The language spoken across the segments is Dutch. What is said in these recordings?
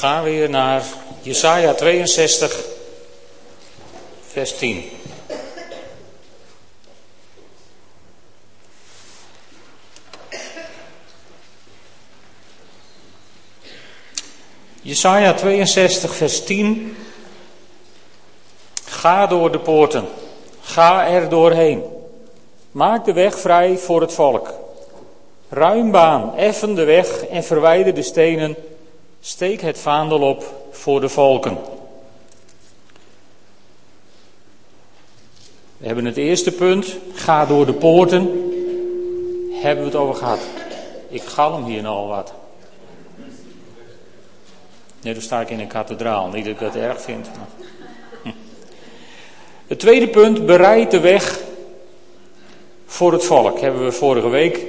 gaan weer naar Jesaja 62, vers 10. Jesaja 62, vers 10. Ga door de poorten, ga er doorheen. Maak de weg vrij voor het volk. Ruim baan, effen de weg en verwijder de stenen. Steek het vaandel op voor de volken. We hebben het eerste punt, ga door de poorten. Hebben we het over gehad. Ik galm hier nou wat. Nee, dan sta ik in een kathedraal. Niet dat ik dat erg vind. Het tweede punt, bereid de weg voor het volk. Hebben we vorige week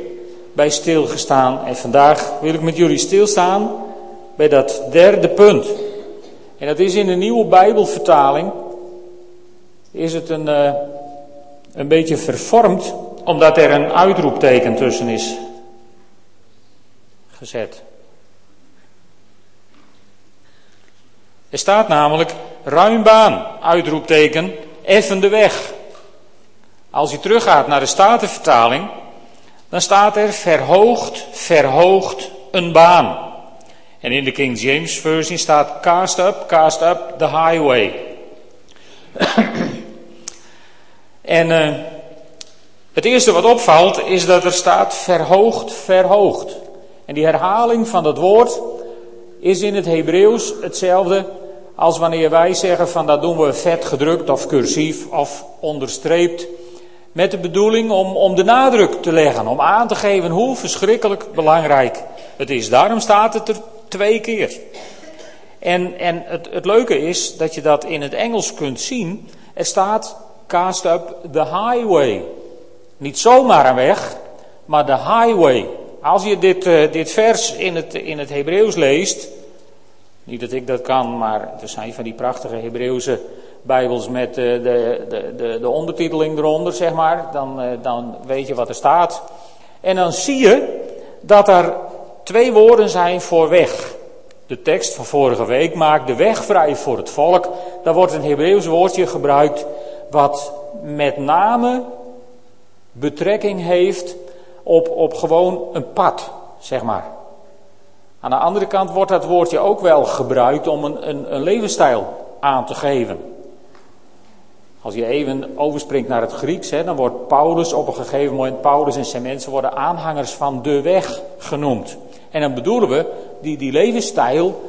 bij stilgestaan. En vandaag wil ik met jullie stilstaan bij dat derde punt. En dat is in de nieuwe Bijbelvertaling. Is het een, uh, een beetje vervormd, omdat er een uitroepteken tussen is gezet. Er staat namelijk ruim baan, uitroepteken, effende weg. Als je teruggaat naar de Statenvertaling, dan staat er verhoogd, verhoogd een baan. En in de King James Version staat cast up, cast up the highway. en uh, het eerste wat opvalt is dat er staat verhoogd, verhoogd. En die herhaling van dat woord is in het Hebreeuws hetzelfde als wanneer wij zeggen van dat doen we vet gedrukt of cursief of onderstreept. Met de bedoeling om, om de nadruk te leggen, om aan te geven hoe verschrikkelijk belangrijk het is. Daarom staat het er twee keer. En, en het, het leuke is dat je dat in het Engels kunt zien. Er staat cast up the highway. Niet zomaar een weg, maar de highway. Als je dit, uh, dit vers in het, in het Hebreeuws leest, niet dat ik dat kan, maar er zijn van die prachtige Hebreeuwse Bijbels met de, de, de, de, ondertiteling eronder, zeg maar. Dan, dan weet je wat er staat. En dan zie je dat er twee woorden zijn voor weg. De tekst van vorige week maakt de weg vrij voor het volk. Daar wordt een Hebreeuws woordje gebruikt wat met name betrekking heeft op, op gewoon een pad, zeg maar. Aan de andere kant wordt dat woordje ook wel gebruikt om een, een, een levensstijl aan te geven. Als je even overspringt naar het Grieks, hè, dan wordt Paulus op een gegeven moment, Paulus en zijn mensen worden aanhangers van de weg genoemd. En dan bedoelen we die, die levensstijl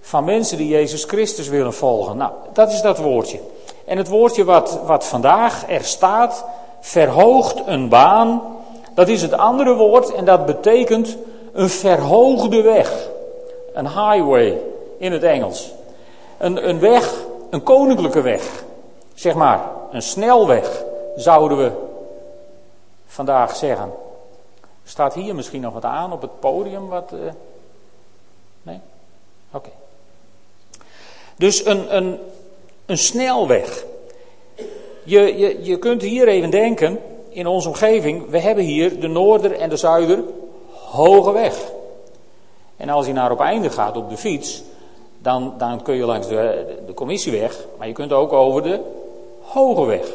van mensen die Jezus Christus willen volgen. Nou, dat is dat woordje. En het woordje wat, wat vandaag er staat, verhoogt een baan, dat is het andere woord en dat betekent een verhoogde weg. Een highway in het Engels. Een, een weg, een koninklijke weg. Zeg maar, een snelweg zouden we vandaag zeggen. Staat hier misschien nog wat aan op het podium? Wat, uh... Nee? Oké. Dus een, een, een snelweg. Je, je, je kunt hier even denken, in onze omgeving, we hebben hier de Noorder en de Zuider hoge weg. En als je naar op einde gaat op de fiets, dan, dan kun je langs de, de commissieweg, maar je kunt ook over de hoge weg.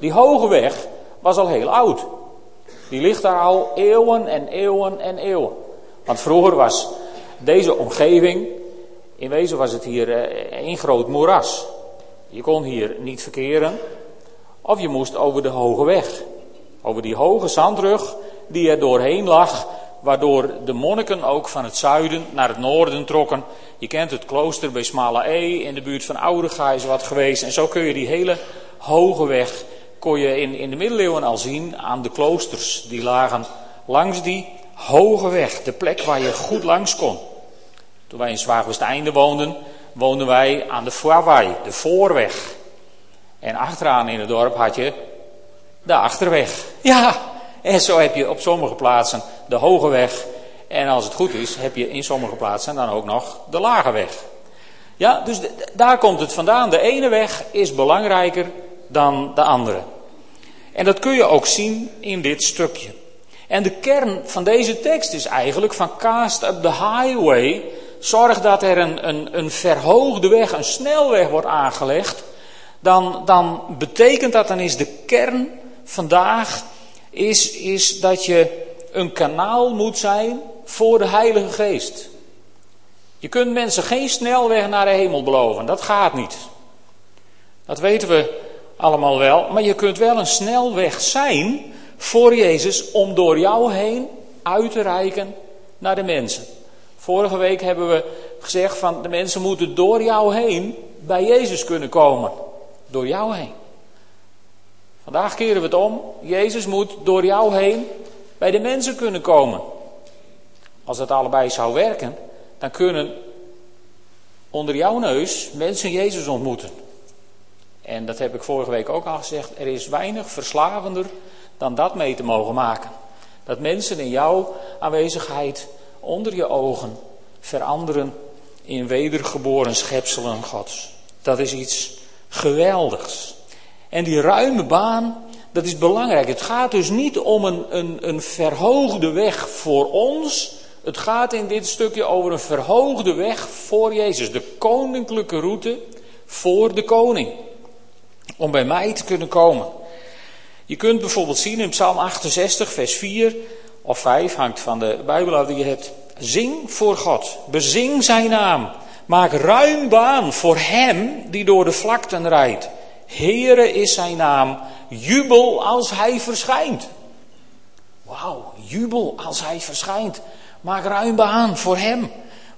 Die hoge weg was al heel oud. Die ligt daar al eeuwen en eeuwen en eeuwen. Want vroeger was deze omgeving, in wezen was het hier eh, één groot moeras. Je kon hier niet verkeren, of je moest over de hoge weg. Over die hoge zandrug die er doorheen lag, waardoor de monniken ook van het zuiden naar het noorden trokken. Je kent het klooster bij Smala E, in de buurt van Oudega is wat geweest. En zo kun je die hele hoge weg kon je in, in de middeleeuwen al zien aan de kloosters. Die lagen langs die hoge weg, de plek waar je goed langs kon. Toen wij in Zwaagwesteinde woonden, woonden wij aan de Fuawai, de voorweg. En achteraan in het dorp had je de achterweg. Ja, en zo heb je op sommige plaatsen de hoge weg. En als het goed is, heb je in sommige plaatsen dan ook nog de lage weg. Ja, dus daar komt het vandaan. De ene weg is belangrijker dan de andere. En dat kun je ook zien in dit stukje. En de kern van deze tekst is eigenlijk van cast up the highway, zorg dat er een, een, een verhoogde weg, een snelweg wordt aangelegd, dan, dan betekent dat, dan is de kern vandaag, is, is dat je een kanaal moet zijn voor de Heilige Geest. Je kunt mensen geen snelweg naar de hemel beloven, dat gaat niet. Dat weten we allemaal wel, maar je kunt wel een snelweg zijn voor Jezus om door jou heen uit te reiken naar de mensen. Vorige week hebben we gezegd van de mensen moeten door jou heen bij Jezus kunnen komen. Door jou heen. Vandaag keren we het om. Jezus moet door jou heen bij de mensen kunnen komen. Als het allebei zou werken, dan kunnen onder jouw neus mensen Jezus ontmoeten. En dat heb ik vorige week ook al gezegd. Er is weinig verslavender dan dat mee te mogen maken. Dat mensen in jouw aanwezigheid onder je ogen veranderen in wedergeboren schepselen Gods. Dat is iets geweldigs. En die ruime baan, dat is belangrijk. Het gaat dus niet om een, een, een verhoogde weg voor ons. Het gaat in dit stukje over een verhoogde weg voor Jezus. De koninklijke route voor de koning. Om bij mij te kunnen komen. Je kunt bijvoorbeeld zien in Psalm 68, vers 4 of 5, hangt van de Bijbel die je hebt. Zing voor God, bezing zijn naam. Maak ruim baan voor hem die door de vlakten rijdt. Heere is zijn naam, jubel als hij verschijnt. Wauw, jubel als hij verschijnt. Maak ruim baan voor hem.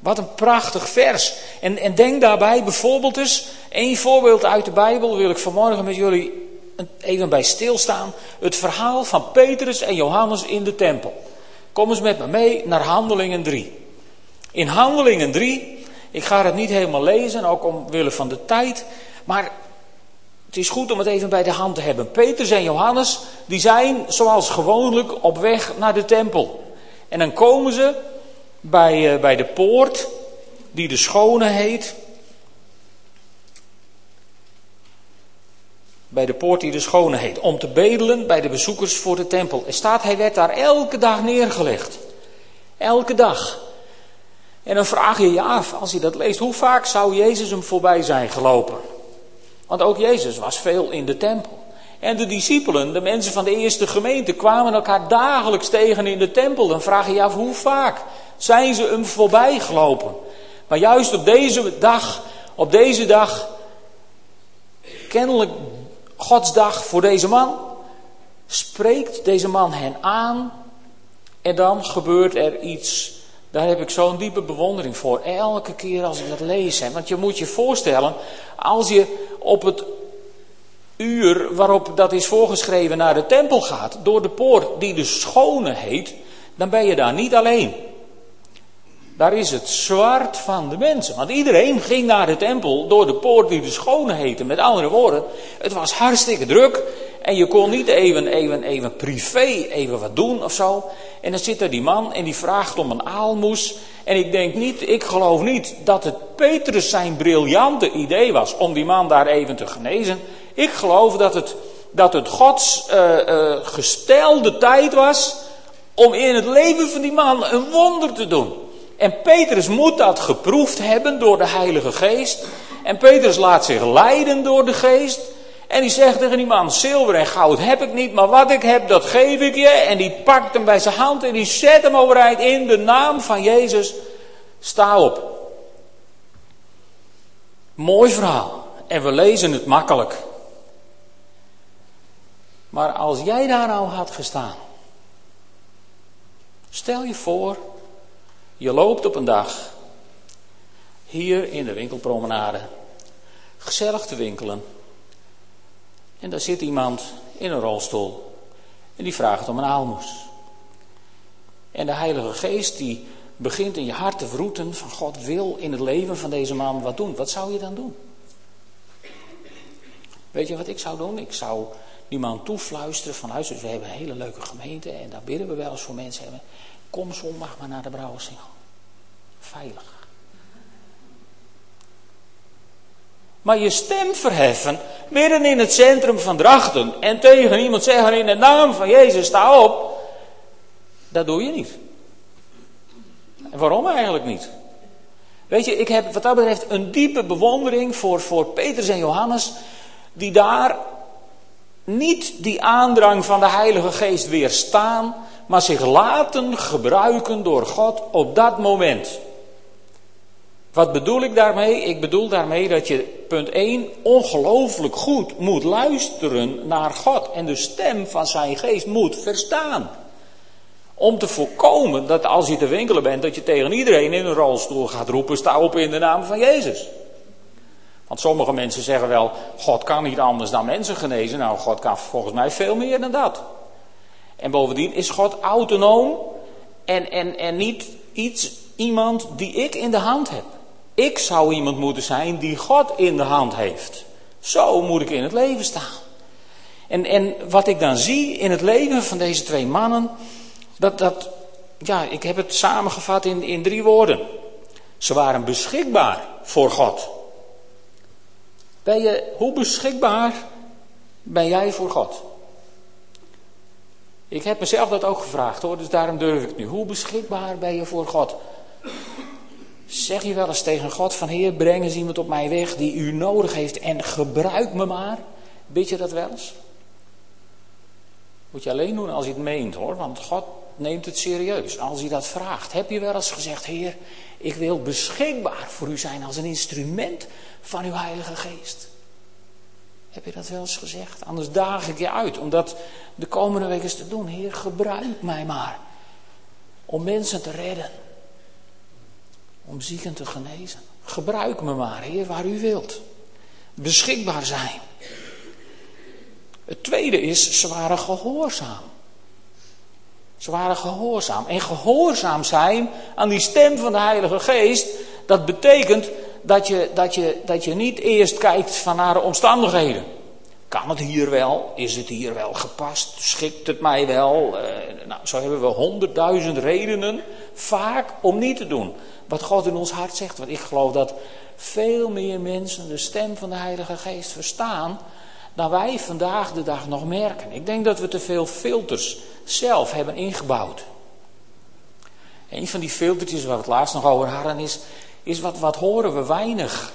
Wat een prachtig vers. En, en denk daarbij bijvoorbeeld eens, één voorbeeld uit de Bijbel wil ik vanmorgen met jullie even bij stilstaan. Het verhaal van Petrus en Johannes in de tempel. Kom eens met me mee naar Handelingen 3. In Handelingen 3, ik ga het niet helemaal lezen, ook omwille van de tijd, maar het is goed om het even bij de hand te hebben. Petrus en Johannes, die zijn zoals gewoonlijk op weg naar de tempel. En dan komen ze bij, uh, bij de poort, die de Schone heet. bij de poort die de Schone heet, om te bedelen bij de bezoekers voor de tempel. Er staat, hij werd daar elke dag neergelegd. Elke dag. En dan vraag je je af, als je dat leest, hoe vaak zou Jezus hem voorbij zijn gelopen? Want ook Jezus was veel in de tempel. En de discipelen, de mensen van de eerste gemeente, kwamen elkaar dagelijks tegen in de tempel. Dan vraag je je af, hoe vaak zijn ze hem voorbij gelopen? Maar juist op deze dag, op deze dag, kennelijk Gods dag voor deze man, spreekt deze man hen aan en dan gebeurt er iets. Daar heb ik zo'n diepe bewondering voor. Elke keer als ik dat lees. Want je moet je voorstellen, als je op het uur waarop dat is voorgeschreven naar de tempel gaat, door de poort die de schone heet, dan ben je daar niet alleen. Daar is het zwart van de mensen. Want iedereen ging naar de tempel door de poort die de schone heette. Met andere woorden, het was hartstikke druk. En je kon niet even, even, even privé even wat doen of zo. En dan zit er die man en die vraagt om een aalmoes. En ik denk niet, ik geloof niet dat het Petrus zijn briljante idee was om die man daar even te genezen. Ik geloof dat het, dat het Gods uh, uh, gestelde tijd was om in het leven van die man een wonder te doen. En Petrus moet dat geproefd hebben door de Heilige Geest. En Petrus laat zich leiden door de Geest. En die zegt tegen die man: Zilver en goud heb ik niet, maar wat ik heb, dat geef ik je. En die pakt hem bij zijn hand en die zet hem overeind in de naam van Jezus. Sta op. Mooi verhaal. En we lezen het makkelijk. Maar als jij daar nou had gestaan. Stel je voor je loopt op een dag hier in de winkelpromenade, gezellig te winkelen. En daar zit iemand in een rolstoel en die vraagt om een aalmoes. En de Heilige Geest die begint in je hart te vroeten van God wil in het leven van deze man wat doen. Wat zou je dan doen? Weet je wat ik zou doen? Ik zou die man toefluisteren van luister, we hebben een hele leuke gemeente en daar bidden we wel eens voor mensen. Kom zondag maar naar de Brouwersingel. Veilig. Maar je stem verheffen midden in het centrum van Drachten en tegen iemand zeggen in de naam van Jezus sta op, dat doe je niet. En waarom eigenlijk niet? Weet je, ik heb wat dat betreft een diepe bewondering voor, voor Petrus en Johannes, die daar niet die aandrang van de Heilige Geest weerstaan, maar zich laten gebruiken door God op dat moment. Wat bedoel ik daarmee? Ik bedoel daarmee dat je, punt 1, ongelooflijk goed moet luisteren naar God en de stem van zijn geest moet verstaan. Om te voorkomen dat als je te winkelen bent, dat je tegen iedereen in een rolstoel gaat roepen: sta op in de naam van Jezus. Want sommige mensen zeggen wel: God kan niet anders dan mensen genezen. Nou, God kan volgens mij veel meer dan dat. En bovendien is God autonoom en, en, en niet iets, iemand die ik in de hand heb. Ik zou iemand moeten zijn die God in de hand heeft. Zo moet ik in het leven staan. En, en wat ik dan zie in het leven van deze twee mannen, dat, dat ja, ik heb het samengevat in, in drie woorden. Ze waren beschikbaar voor God. Ben je, hoe beschikbaar ben jij voor God? Ik heb mezelf dat ook gevraagd hoor, dus daarom durf ik nu. Hoe beschikbaar ben je voor God? Zeg je wel eens tegen God van Heer, breng eens iemand op mij weg die u nodig heeft en gebruik me maar. Weet je dat wel eens? Moet je alleen doen als je het meent hoor, want God neemt het serieus als hij dat vraagt. Heb je wel eens gezegd, Heer, ik wil beschikbaar voor u zijn als een instrument van uw Heilige Geest? Heb je dat wel eens gezegd? Anders daag ik je uit om dat de komende week eens te doen. Heer, gebruik mij maar om mensen te redden om zieken te genezen. Gebruik me maar, Heer, waar u wilt. Beschikbaar zijn. Het tweede is, ze waren gehoorzaam. Ze waren gehoorzaam. En gehoorzaam zijn aan die stem van de Heilige Geest, dat betekent dat je, dat je, dat je niet eerst kijkt van naar de omstandigheden. Kan het hier wel? Is het hier wel gepast? Schikt het mij wel? Uh, nou, zo hebben we honderdduizend redenen vaak om niet te doen wat God in ons hart zegt. Want ik geloof dat veel meer mensen de stem van de Heilige Geest verstaan dan wij vandaag de dag nog merken. Ik denk dat we te veel filters zelf hebben ingebouwd. Een van die filtertjes waar we het laatst nog over hadden is, is wat, wat horen we weinig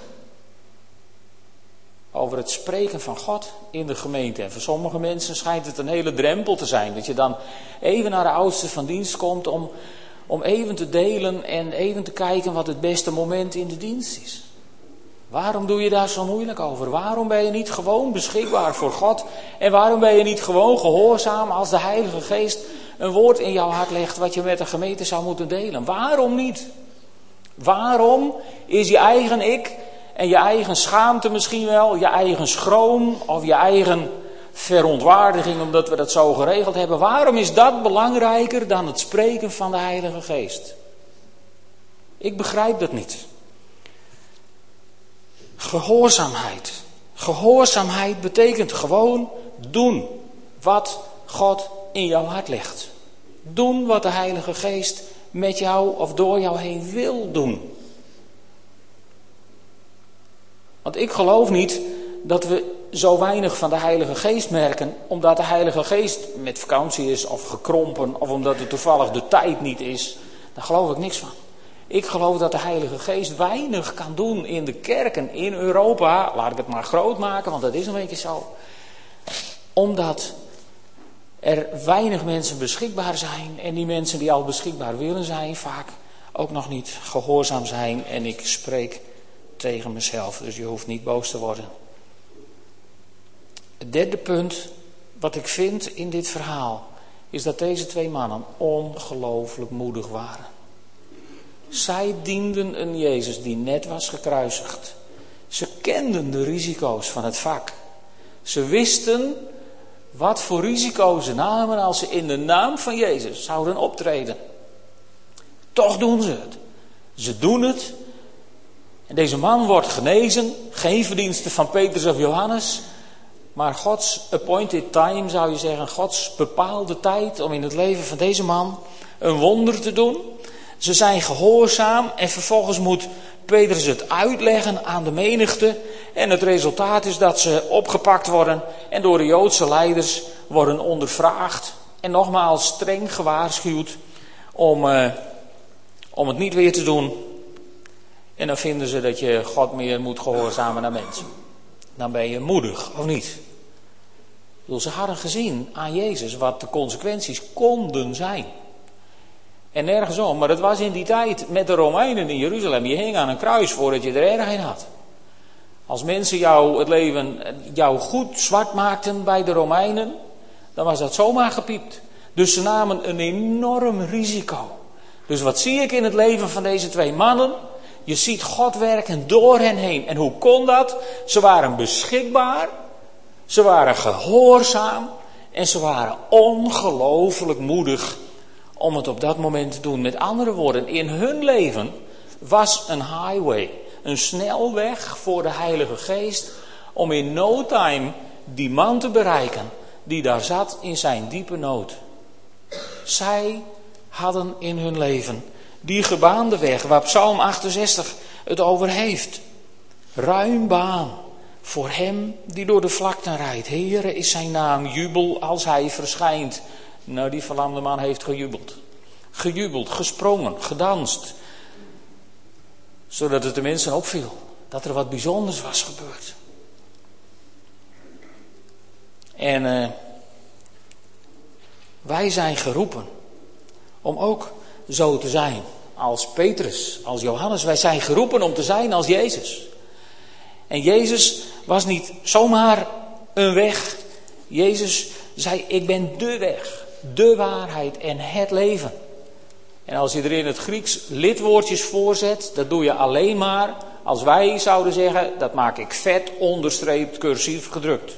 over het spreken van God in de gemeente. En voor sommige mensen schijnt het een hele drempel te zijn. Dat je dan even naar de oudste van dienst komt om, om even te delen en even te kijken wat het beste moment in de dienst is. Waarom doe je daar zo moeilijk over? Waarom ben je niet gewoon beschikbaar voor God? En waarom ben je niet gewoon gehoorzaam als de Heilige Geest een woord in jouw hart legt wat je met de gemeente zou moeten delen? Waarom niet? Waarom is je eigen ik en je eigen schaamte misschien wel, je eigen schroom of je eigen verontwaardiging omdat we dat zo geregeld hebben. Waarom is dat belangrijker dan het spreken van de Heilige Geest? Ik begrijp dat niet. Gehoorzaamheid. Gehoorzaamheid betekent gewoon doen wat God in jouw hart legt. Doen wat de Heilige Geest met jou of door jou heen wil doen. Want ik geloof niet dat we zo weinig van de Heilige Geest merken, omdat de Heilige Geest met vakantie is of gekrompen, of omdat er toevallig de tijd niet is, daar geloof ik niks van. Ik geloof dat de Heilige Geest weinig kan doen in de kerken in Europa. Laat ik het maar groot maken, want dat is een beetje zo. Omdat er weinig mensen beschikbaar zijn en die mensen die al beschikbaar willen zijn, vaak ook nog niet gehoorzaam zijn. En ik spreek tegen mezelf, dus je hoeft niet boos te worden. Het derde punt wat ik vind in dit verhaal is dat deze twee mannen ongelooflijk moedig waren. Zij dienden een Jezus die net was gekruisigd. Ze kenden de risico's van het vak. Ze wisten wat voor risico's ze namen als ze in de naam van Jezus zouden optreden. Toch doen ze het. Ze doen het. En deze man wordt genezen. Geen verdienste van Petrus of Johannes. Maar Gods appointed time zou je zeggen, Gods bepaalde tijd om in het leven van deze man een wonder te doen. Ze zijn gehoorzaam en vervolgens moet Petrus het uitleggen aan de menigte. En het resultaat is dat ze opgepakt worden en door de Joodse leiders worden ondervraagd. En nogmaals streng gewaarschuwd om, uh, om het niet weer te doen. En dan vinden ze dat je God meer moet gehoorzamen naar mensen. Dan ben je moedig, of niet? ze hadden gezien aan Jezus wat de consequenties konden zijn. En nergens om, maar het was in die tijd met de Romeinen in Jeruzalem. Je hing aan een kruis voordat je er erg in had. Als mensen jou het leven, jou goed zwart maakten bij de Romeinen, dan was dat zomaar gepiept. Dus ze namen een enorm risico. Dus wat zie ik in het leven van deze twee mannen? Je ziet God werken door hen heen. En hoe kon dat? Ze waren beschikbaar, ze waren gehoorzaam en ze waren ongelooflijk moedig om het op dat moment te doen. Met andere woorden, in hun leven was een highway, een snelweg voor de Heilige Geest om in no time die man te bereiken die daar zat in zijn diepe nood. Zij hadden in hun leven die gebaande weg waar Psalm 68 het over heeft. Ruim baan voor hem die door de vlakte rijdt. Heere is zijn naam, jubel als hij verschijnt. Nou, die verlamde man heeft gejubeld. Gejubeld, gesprongen, gedanst. Zodat het de mensen opviel dat er wat bijzonders was gebeurd. En uh, wij zijn geroepen om ook zo te zijn als Petrus, als Johannes. Wij zijn geroepen om te zijn als Jezus. En Jezus was niet zomaar een weg. Jezus zei: Ik ben de weg, de waarheid en het leven. En als je er in het Grieks lidwoordjes voorzet, dat doe je alleen maar als wij zouden zeggen: dat maak ik vet onderstreept cursief gedrukt.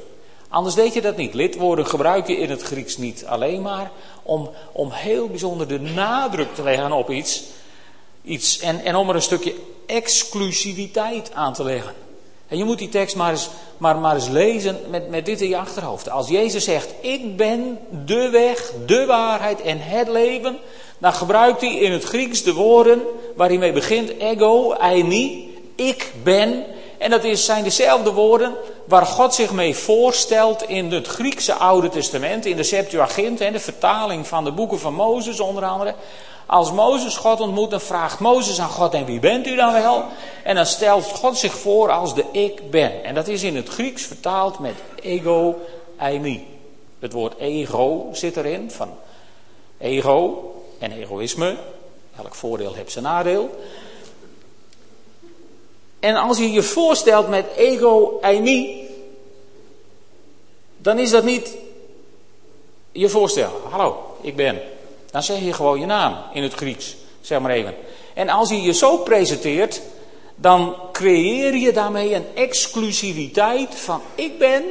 Anders deed je dat niet. Lidwoorden gebruik je in het Grieks niet alleen maar om, om heel bijzonder de nadruk te leggen op iets. iets en, en om er een stukje exclusiviteit aan te leggen. En je moet die tekst maar eens, maar, maar eens lezen met, met dit in je achterhoofd. Als Jezus zegt, ik ben de weg, de waarheid en het leven, dan gebruikt hij in het Grieks de woorden waar hij mee begint, ego, eimi, ik ben. En dat is, zijn dezelfde woorden waar God zich mee voorstelt in het Griekse Oude Testament, in de Septuagint, de vertaling van de boeken van Mozes onder andere. Als Mozes God ontmoet, dan vraagt Mozes aan God: En wie bent u dan wel? En dan stelt God zich voor als de ik ben. En dat is in het Grieks vertaald met ego eimi. Het woord ego zit erin, van ego en egoïsme. Elk voordeel heeft zijn nadeel. En als je je voorstelt met ego eimi, dan is dat niet je voorstellen. Hallo, ik ben. Dan zeg je gewoon je naam in het Grieks, zeg maar even. En als je je zo presenteert, dan creëer je daarmee een exclusiviteit van ik ben.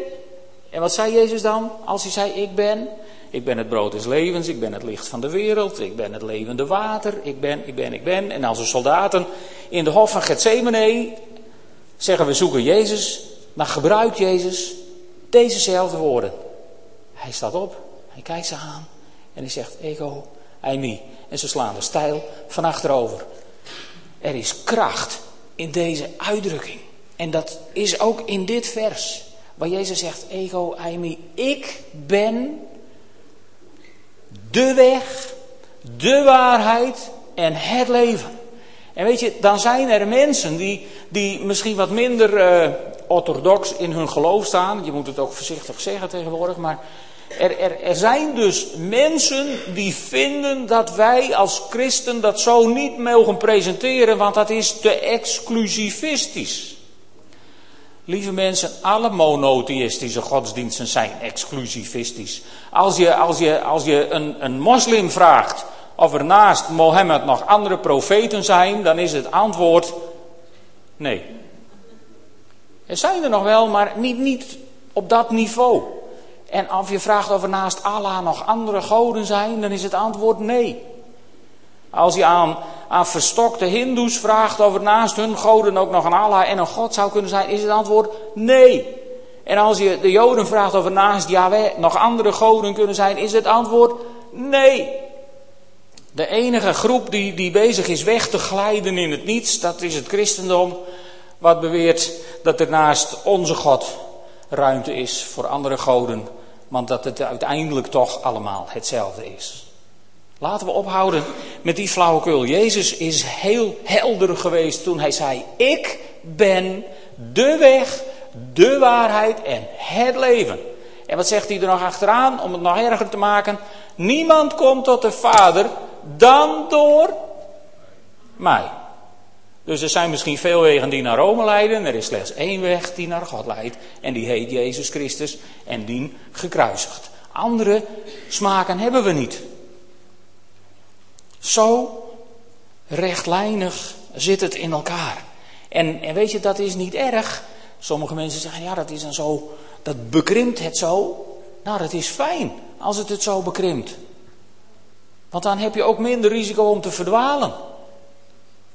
En wat zei Jezus dan als hij zei ik ben? Ik ben het brood des levens, ik ben het licht van de wereld, ik ben het levende water, ik ben, ik ben, ik ben. En als de soldaten in de hof van Gethsemane zeggen we zoeken Jezus, dan gebruikt Jezus dezezelfde woorden. Hij staat op, hij kijkt ze aan en hij zegt ego, eimi. En ze slaan de stijl van achterover. Er is kracht in deze uitdrukking. En dat is ook in dit vers. Waar Jezus zegt, ego, eimi. Ik ben de weg, de waarheid en het leven. En weet je, dan zijn er mensen die, die misschien wat minder uh, orthodox in hun geloof staan. Je moet het ook voorzichtig zeggen tegenwoordig, maar er, er, zijn dus mensen die vinden dat wij als christen dat zo niet mogen presenteren, want dat is te exclusivistisch. Lieve mensen, alle monotheïstische godsdiensten zijn exclusivistisch. Als je, als je, als je een, een moslim vraagt of er naast Mohammed nog andere profeten zijn, dan is het antwoord nee. Er zijn er nog wel, maar niet, niet op dat niveau. En als je vraagt of er naast Allah nog andere goden zijn, dan is het antwoord nee. Als je aan, verstokte hindoes vraagt of er naast hun goden ook nog een Allah en een God zou kunnen zijn, is het antwoord nee. En als je de Joden vraagt of er naast Yahweh nog andere goden kunnen zijn, is het antwoord nee. De enige groep die, die bezig is weg te glijden in het niets, dat is het christendom, wat beweert dat er naast onze God ruimte is voor andere goden want dat het uiteindelijk toch allemaal hetzelfde is. Laten we ophouden met die flauwekul. Jezus is heel helder geweest toen hij zei: Ik ben de weg, de waarheid en het leven. En wat zegt hij er nog achteraan om het nog erger te maken? Niemand komt tot de Vader dan door mij. Dus er zijn misschien veel wegen die naar Rome leiden. Er is slechts één weg die naar God leidt. En die heet Jezus Christus en die gekruisigd. Andere smaken hebben we niet. Zo rechtlijnig zit het in elkaar. En, en weet je, dat is niet erg. Sommige mensen zeggen, ja, dat is dan zo, dat bekrimpt het zo. Nou, dat is fijn als het het zo bekrimpt. Want dan heb je ook minder risico om te verdwalen.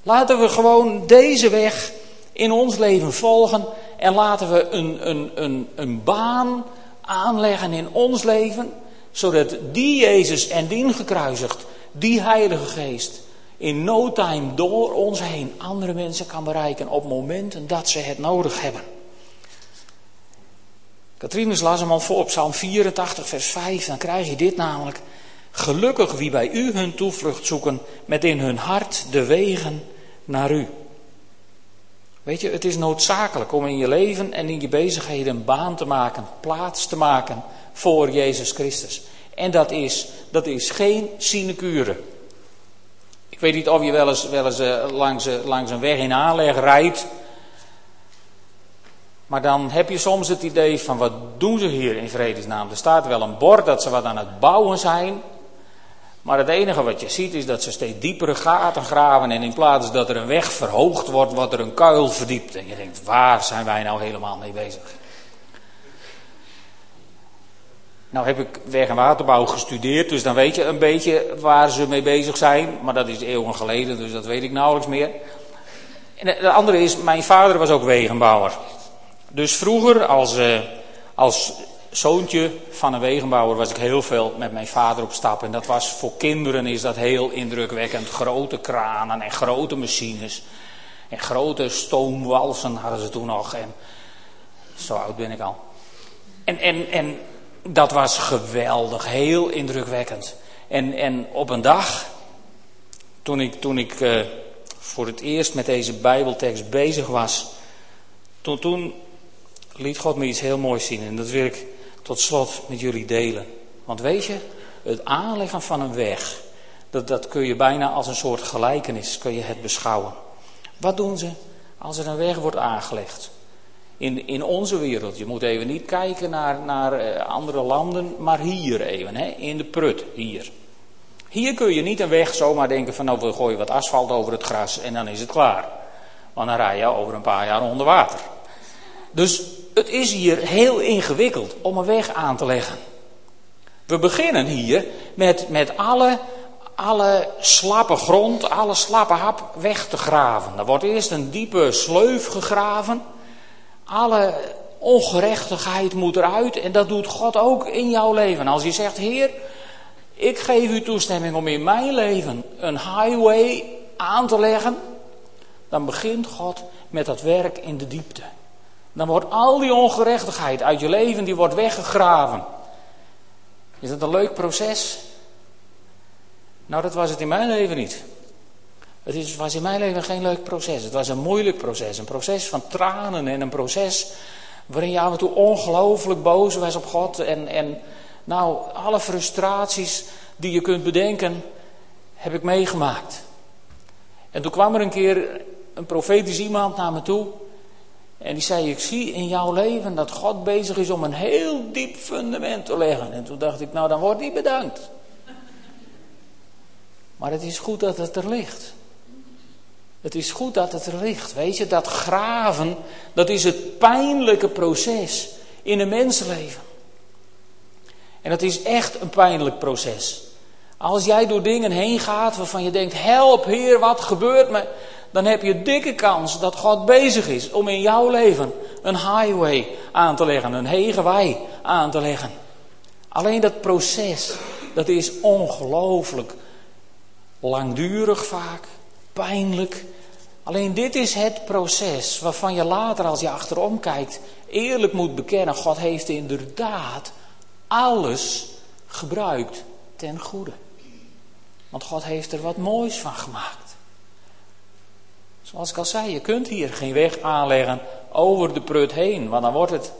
Laten we gewoon deze weg in ons leven volgen en laten we een, een, een, een baan aanleggen in ons leven, zodat die Jezus en die gekruisigd, die Heilige Geest, in no time door ons heen andere mensen kan bereiken op momenten dat ze het nodig hebben. Katrines las hem al voor op Psalm 84, vers 5. Dan krijg je dit namelijk. Gelukkig wie bij u hun toevlucht zoeken, met in hun hart de wegen naar u. Weet je, het is noodzakelijk om in je leven en in je bezigheden een baan te maken, plaats te maken voor Jezus Christus. En dat is, dat is geen sinecure. Ik weet niet of je wel eens, wel eens uh, langs, uh, langs een weg in aanleg rijdt. Maar dan heb je soms het idee van wat doen ze hier in vredesnaam? Er staat wel een bord dat ze wat aan het bouwen zijn. Maar het enige wat je ziet is dat ze steeds diepere gaten graven. En in plaats dat er een weg verhoogd wordt, wordt er een kuil verdiept. En je denkt, waar zijn wij nou helemaal mee bezig? Nou heb ik weg- en waterbouw gestudeerd, dus dan weet je een beetje waar ze mee bezig zijn. Maar dat is eeuwen geleden, dus dat weet ik nauwelijks meer. En de andere is, mijn vader was ook wegenbouwer. Dus vroeger, als, uh, als zoontje van een wegenbouwer, was ik heel veel met mijn vader op stap. En dat was voor kinderen is dat heel indrukwekkend. Grote kranen en grote machines. En grote stoomwalsen hadden ze toen nog. En zo oud ben ik al. En, en, en dat was geweldig, heel indrukwekkend. En, en op een dag, toen ik, toen ik uh, voor het eerst met deze Bijbeltekst bezig was, toen, toen liet God me iets heel moois zien. En dat wil ik tot slot met jullie delen. Want weet je, het aanleggen van een weg, dat, dat kun je bijna als een soort gelijkenis, kun je het beschouwen. Wat doen ze als er een weg wordt aangelegd? In, in onze wereld, je moet even niet kijken naar, naar uh, andere landen, maar hier even, hè, in de prut, hier. Hier kun je niet een weg zomaar denken van nou we gooien wat asfalt over het gras en dan is het klaar. Want dan rij je over een paar jaar onder water. Dus het is hier heel ingewikkeld om een weg aan te leggen. We beginnen hier met, met alle, alle slappe grond, alle slappe hap weg te graven. Er wordt eerst een diepe sleuf gegraven. Alle ongerechtigheid moet eruit en dat doet God ook in jouw leven. Als je zegt, Heer, ik geef u toestemming om in mijn leven een highway aan te leggen, dan begint God met dat werk in de diepte. Dan wordt al die ongerechtigheid uit je leven, die wordt weggegraven. Is dat een leuk proces? Nou, dat was het in mijn leven niet. Het is, was in mijn leven geen leuk proces. Het was een moeilijk proces. Een proces van tranen en een proces waarin je af en toe ongelooflijk boos was op God. En, en nou, alle frustraties die je kunt bedenken, heb ik meegemaakt. En toen kwam er een keer een profetisch iemand naar me toe. En die zei, ik zie in jouw leven dat God bezig is om een heel diep fundament te leggen. En toen dacht ik, nou dan wordt hij bedankt. Maar het is goed dat het er ligt. Het is goed dat het er ligt. Weet je, dat graven, dat is het pijnlijke proces in een mensenleven. En dat is echt een pijnlijk proces. Als jij door dingen heen gaat waarvan je denkt, help Heer, wat gebeurt me? Dan heb je dikke kans dat God bezig is om in jouw leven een highway aan te leggen, een hegewei aan te leggen. Alleen dat proces, dat is ongelooflijk langdurig vaak, pijnlijk. Alleen dit is het proces waarvan je later als je achterom kijkt eerlijk moet bekennen, God heeft inderdaad alles gebruikt ten goede. Want God heeft er wat moois van gemaakt. Zoals ik al zei, je kunt hier geen weg aanleggen over de prut heen, want dan wordt het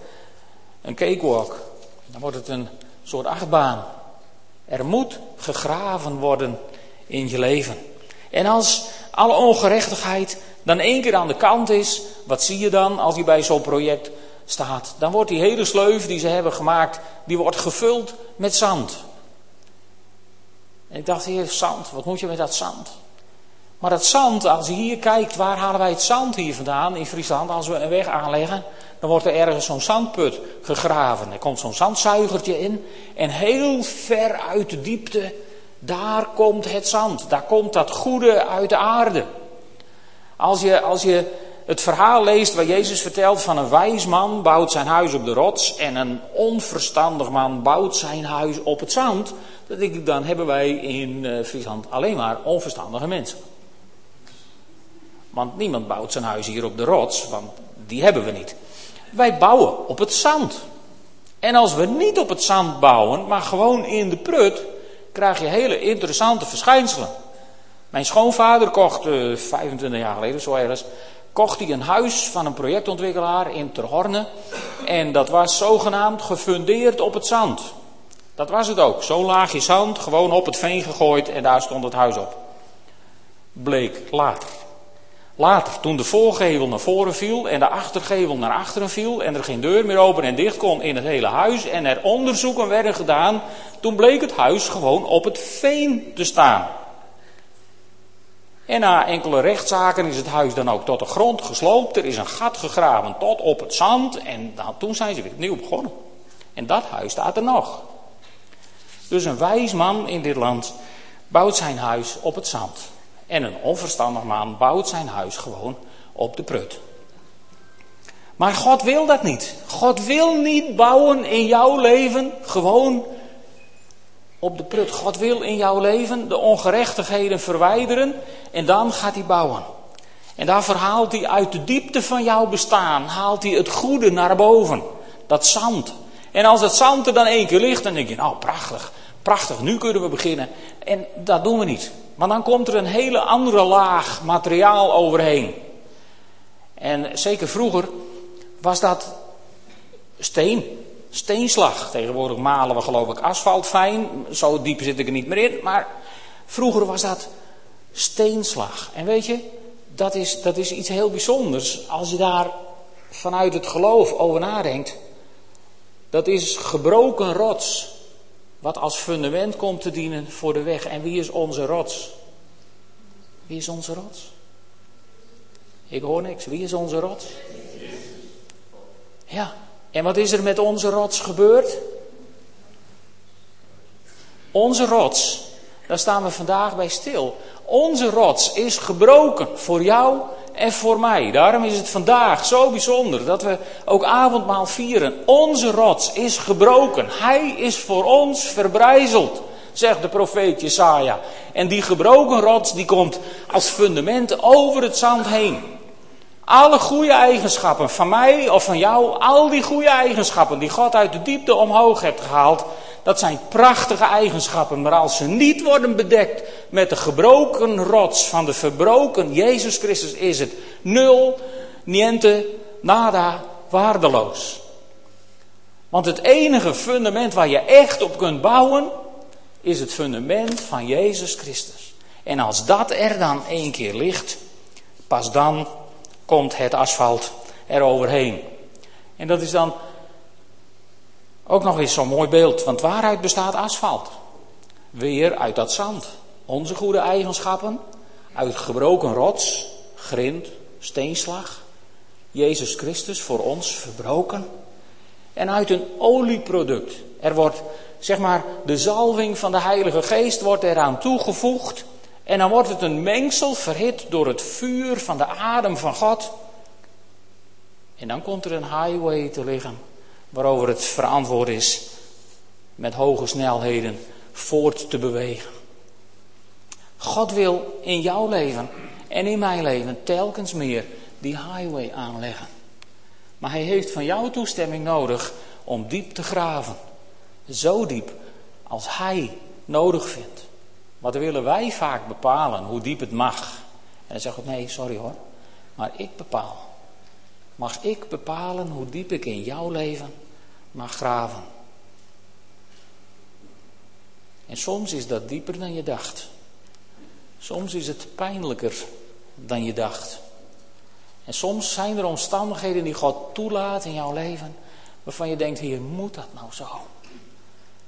een cakewalk. Dan wordt het een soort achtbaan. Er moet gegraven worden in je leven. En als alle ongerechtigheid dan één keer aan de kant is, wat zie je dan als je bij zo'n project staat? Dan wordt die hele sleuf die ze hebben gemaakt, die wordt gevuld met zand. En ik dacht, heer, zand, wat moet je met dat zand? Maar dat zand, als je hier kijkt, waar halen wij het zand hier vandaan in Friesland? Als we een weg aanleggen, dan wordt er ergens zo'n zandput gegraven. Er komt zo'n zandzuigertje in. En heel ver uit de diepte, daar komt het zand. Daar komt dat goede uit de aarde. Als je, als je het verhaal leest waar Jezus vertelt van een wijs man bouwt zijn huis op de rots en een onverstandig man bouwt zijn huis op het zand, dan ik dan hebben wij in eh, Friesland alleen maar onverstandige mensen. Want niemand bouwt zijn huis hier op de rots, want die hebben we niet. Wij bouwen op het zand. En als we niet op het zand bouwen, maar gewoon in de prut, krijg je hele interessante verschijnselen. Mijn schoonvader kocht uh, eh, 25 jaar geleden, zo ergens, kocht hij een huis van een projectontwikkelaar in Terhorne. En dat was zogenaamd gefundeerd op het zand. Dat was het ook. Zo'n laagje zand, gewoon op het veen gegooid en daar stond het huis op. Bleek later. Later, toen de voorgevel naar voren viel en de achtergevel naar achteren viel en er geen deur meer open en dicht kon in het hele huis en er onderzoeken werden gedaan, toen bleek het huis gewoon op het veen te staan. En na enkele rechtszaken is het huis dan ook tot de grond gesloopt. Er is een gat gegraven tot op het zand. En dan, toen zijn ze weer opnieuw begonnen. En dat huis staat er nog. Dus een wijs man in dit land bouwt zijn huis op het zand. En een onverstandig man bouwt zijn huis gewoon op de prut. Maar God wil dat niet. God wil niet bouwen in jouw leven gewoon op de prut. God wil in jouw leven de ongerechtigheden verwijderen en dan gaat hij bouwen. En daar verhaalt hij uit de diepte van jouw bestaan, haalt hij het goede naar boven. Dat zand. En als het zand er dan één keer ligt, dan denk je, nou prachtig, prachtig, nu kunnen we beginnen. En dat doen we niet. Maar dan komt er een hele andere laag materiaal overheen. En zeker vroeger was dat steen. Steenslag. Tegenwoordig malen we geloof ik asfalt fijn. Zo diep zit ik er niet meer in. Maar vroeger was dat steenslag. En weet je, dat is, dat is iets heel bijzonders. Als je daar vanuit het geloof over nadenkt. Dat is gebroken rots. Wat als fundament komt te dienen voor de weg. En wie is onze rots? Wie is onze rots? Ik hoor niks. Wie is onze rots? Ja. En wat is er met onze rots gebeurd? Onze rots, daar staan we vandaag bij stil. Onze rots is gebroken voor jou en voor mij. Daarom is het vandaag zo bijzonder dat we ook avondmaal vieren. Onze rots is gebroken. Hij is voor ons verbrijzeld, zegt de profeet Jesaja. En die gebroken rots die komt als fundament over het zand heen. Alle goede eigenschappen van mij of van jou, al die goede eigenschappen die God uit de diepte omhoog hebt gehaald, dat zijn prachtige eigenschappen. Maar als ze niet worden bedekt met de gebroken rots van de verbroken Jezus Christus, is het nul, niente, nada, waardeloos. Want het enige fundament waar je echt op kunt bouwen, is het fundament van Jezus Christus. En als dat er dan één keer ligt, pas dan komt het asfalt eroverheen. En dat is dan ook nog eens zo'n mooi beeld, want waaruit bestaat asfalt? Weer uit dat zand. Onze goede eigenschappen, uit gebroken rots, grind, steenslag. Jezus Christus voor ons verbroken. En uit een olieproduct. Er wordt, zeg maar, de zalving van de Heilige Geest wordt eraan toegevoegd. En dan wordt het een mengsel verhit door het vuur van de adem van God. En dan komt er een highway te liggen waarover het verantwoord is met hoge snelheden voort te bewegen. God wil in jouw leven en in mijn leven telkens meer die highway aanleggen. Maar hij heeft van jou toestemming nodig om diep te graven. Zo diep als hij nodig vindt. Maar dan willen wij vaak bepalen hoe diep het mag. En dan zeggen we, nee, sorry hoor, maar ik bepaal. Mag ik bepalen hoe diep ik in jouw leven mag graven? En soms is dat dieper dan je dacht. Soms is het pijnlijker dan je dacht. En soms zijn er omstandigheden die God toelaat in jouw leven, waarvan je denkt, hier moet dat nou zo?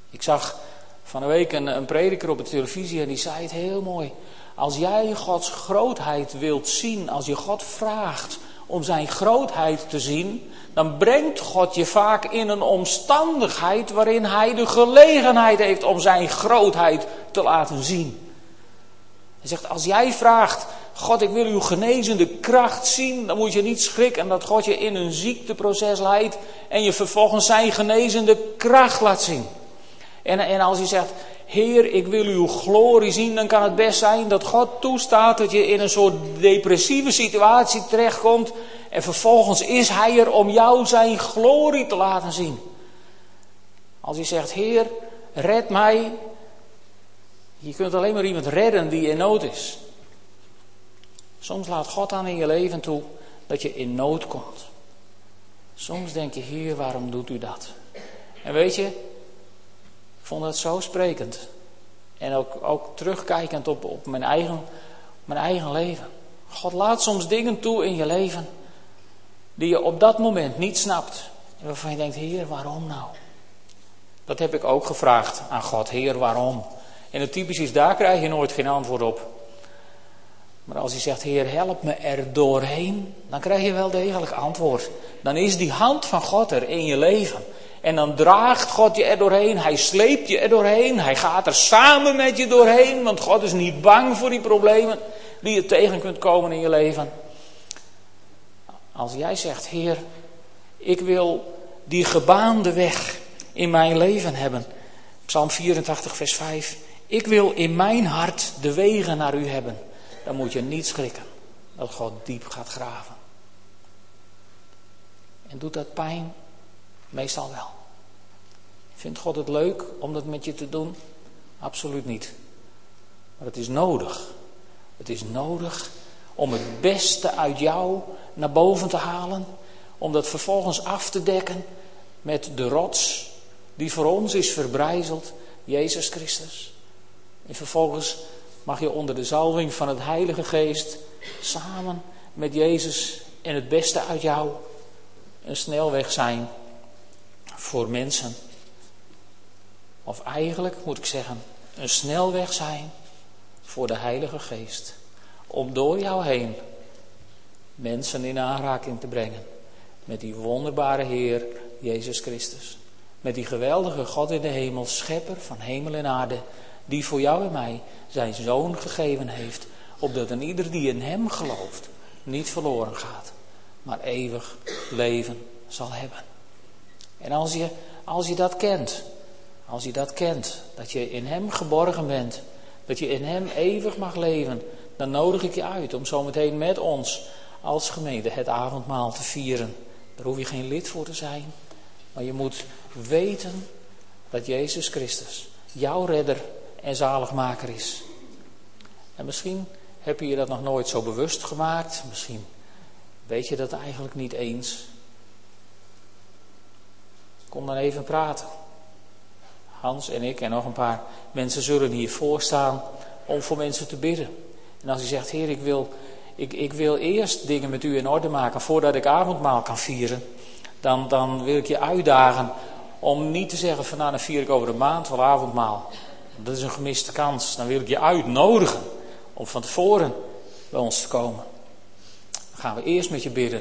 Ik zag van een week een, een prediker op de televisie en die zei het heel mooi. Als jij Gods grootheid wilt zien, als je God vraagt om zijn grootheid te zien, dan brengt God je vaak in een omstandigheid waarin hij de gelegenheid heeft om zijn grootheid te laten zien. Hij zegt, als jij vraagt, God ik wil uw genezende kracht zien, dan moet je niet schrikken dat God je in een ziekteproces leidt en je vervolgens zijn genezende kracht laat zien. En, en als je zegt, Heer, ik wil uw glorie zien, dan kan het best zijn dat God toestaat dat je in een soort depressieve situatie terechtkomt. En vervolgens is Hij er om jou zijn glorie te laten zien. Als je zegt, Heer, red mij. Je kunt alleen maar iemand redden die in nood is. Soms laat God aan in je leven toe dat je in nood komt. Soms denk je, Heer, waarom doet u dat? En weet je, vond het zo sprekend. En ook, ook terugkijkend op, op mijn, eigen, mijn eigen leven. God laat soms dingen toe in je leven die je op dat moment niet snapt. Waarvan je denkt, Heer, waarom nou? Dat heb ik ook gevraagd aan God, Heer, waarom? En het typisch is, daar krijg je nooit geen antwoord op. Maar als je zegt, Heer, help me er doorheen, dan krijg je wel degelijk antwoord. Dan is die hand van God er in je leven. En dan draagt God je er doorheen. Hij sleept je er doorheen. Hij gaat er samen met je doorheen. Want God is niet bang voor die problemen die je tegen kunt komen in je leven. Als jij zegt, Heer, ik wil die gebaande weg in mijn leven hebben. Psalm 84, vers 5. Ik wil in mijn hart de wegen naar u hebben. Dan moet je niet schrikken dat God diep gaat graven. En doet dat pijn? Meestal wel. Vindt God het leuk om dat met je te doen? Absoluut niet. Maar het is nodig. Het is nodig om het beste uit jou naar boven te halen. Om dat vervolgens af te dekken met de rots die voor ons is verbrijzeld, Jezus Christus. En vervolgens mag je onder de zalving van het Heilige Geest samen met Jezus en het beste uit jou een snelweg zijn voor mensen. Of eigenlijk moet ik zeggen, een snelweg zijn voor de Heilige Geest. Om door jou heen mensen in aanraking te brengen met die wonderbare Heer Jezus Christus. Met die geweldige God in de hemel, schepper van hemel en aarde, die voor jou en mij zijn zoon gegeven heeft, opdat een ieder die in hem gelooft niet verloren gaat, maar eeuwig leven zal hebben. En als je, als je dat kent, als je dat kent, dat je in Hem geborgen bent, dat je in Hem eeuwig mag leven, dan nodig ik je uit om zometeen met ons als gemeente het avondmaal te vieren. Daar hoef je geen lid voor te zijn, maar je moet weten dat Jezus Christus jouw redder en zaligmaker is. En misschien heb je je dat nog nooit zo bewust gemaakt, misschien weet je dat eigenlijk niet eens. Kom dan even praten. Hans en ik en nog een paar mensen zullen hier staan om voor mensen te bidden. En als u zegt, Heer, ik wil, ik, ik wil eerst dingen met u in orde maken voordat ik avondmaal kan vieren, dan, dan wil ik je uitdagen om niet te zeggen van nou dan vier ik over een maand wel avondmaal. Dat is een gemiste kans. Dan wil ik je uitnodigen om van tevoren bij ons te komen. Dan gaan we eerst met je bidden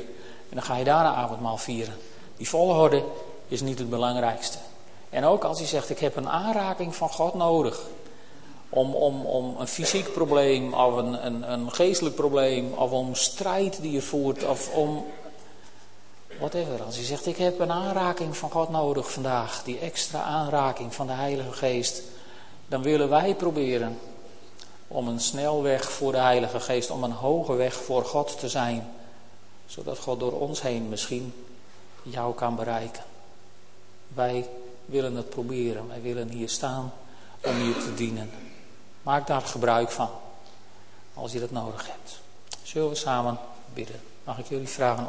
en dan ga je daarna avondmaal vieren. Die volgorde is niet het belangrijkste. En ook als hij zegt, ik heb een aanraking van God nodig. Om, om, om een fysiek probleem, of een, een, een geestelijk probleem, of om strijd die je voert, of om whatever. Als hij zegt, ik heb een aanraking van God nodig vandaag, die extra aanraking van de Heilige Geest, dan willen wij proberen om een snelweg voor de Heilige Geest, om een hoge weg voor God te zijn, zodat God door ons heen misschien jou kan bereiken. Wij willen het proberen. Wij willen hier staan om je te dienen. Maak daar gebruik van, als je dat nodig hebt. Zullen we samen bidden? Mag ik jullie vragen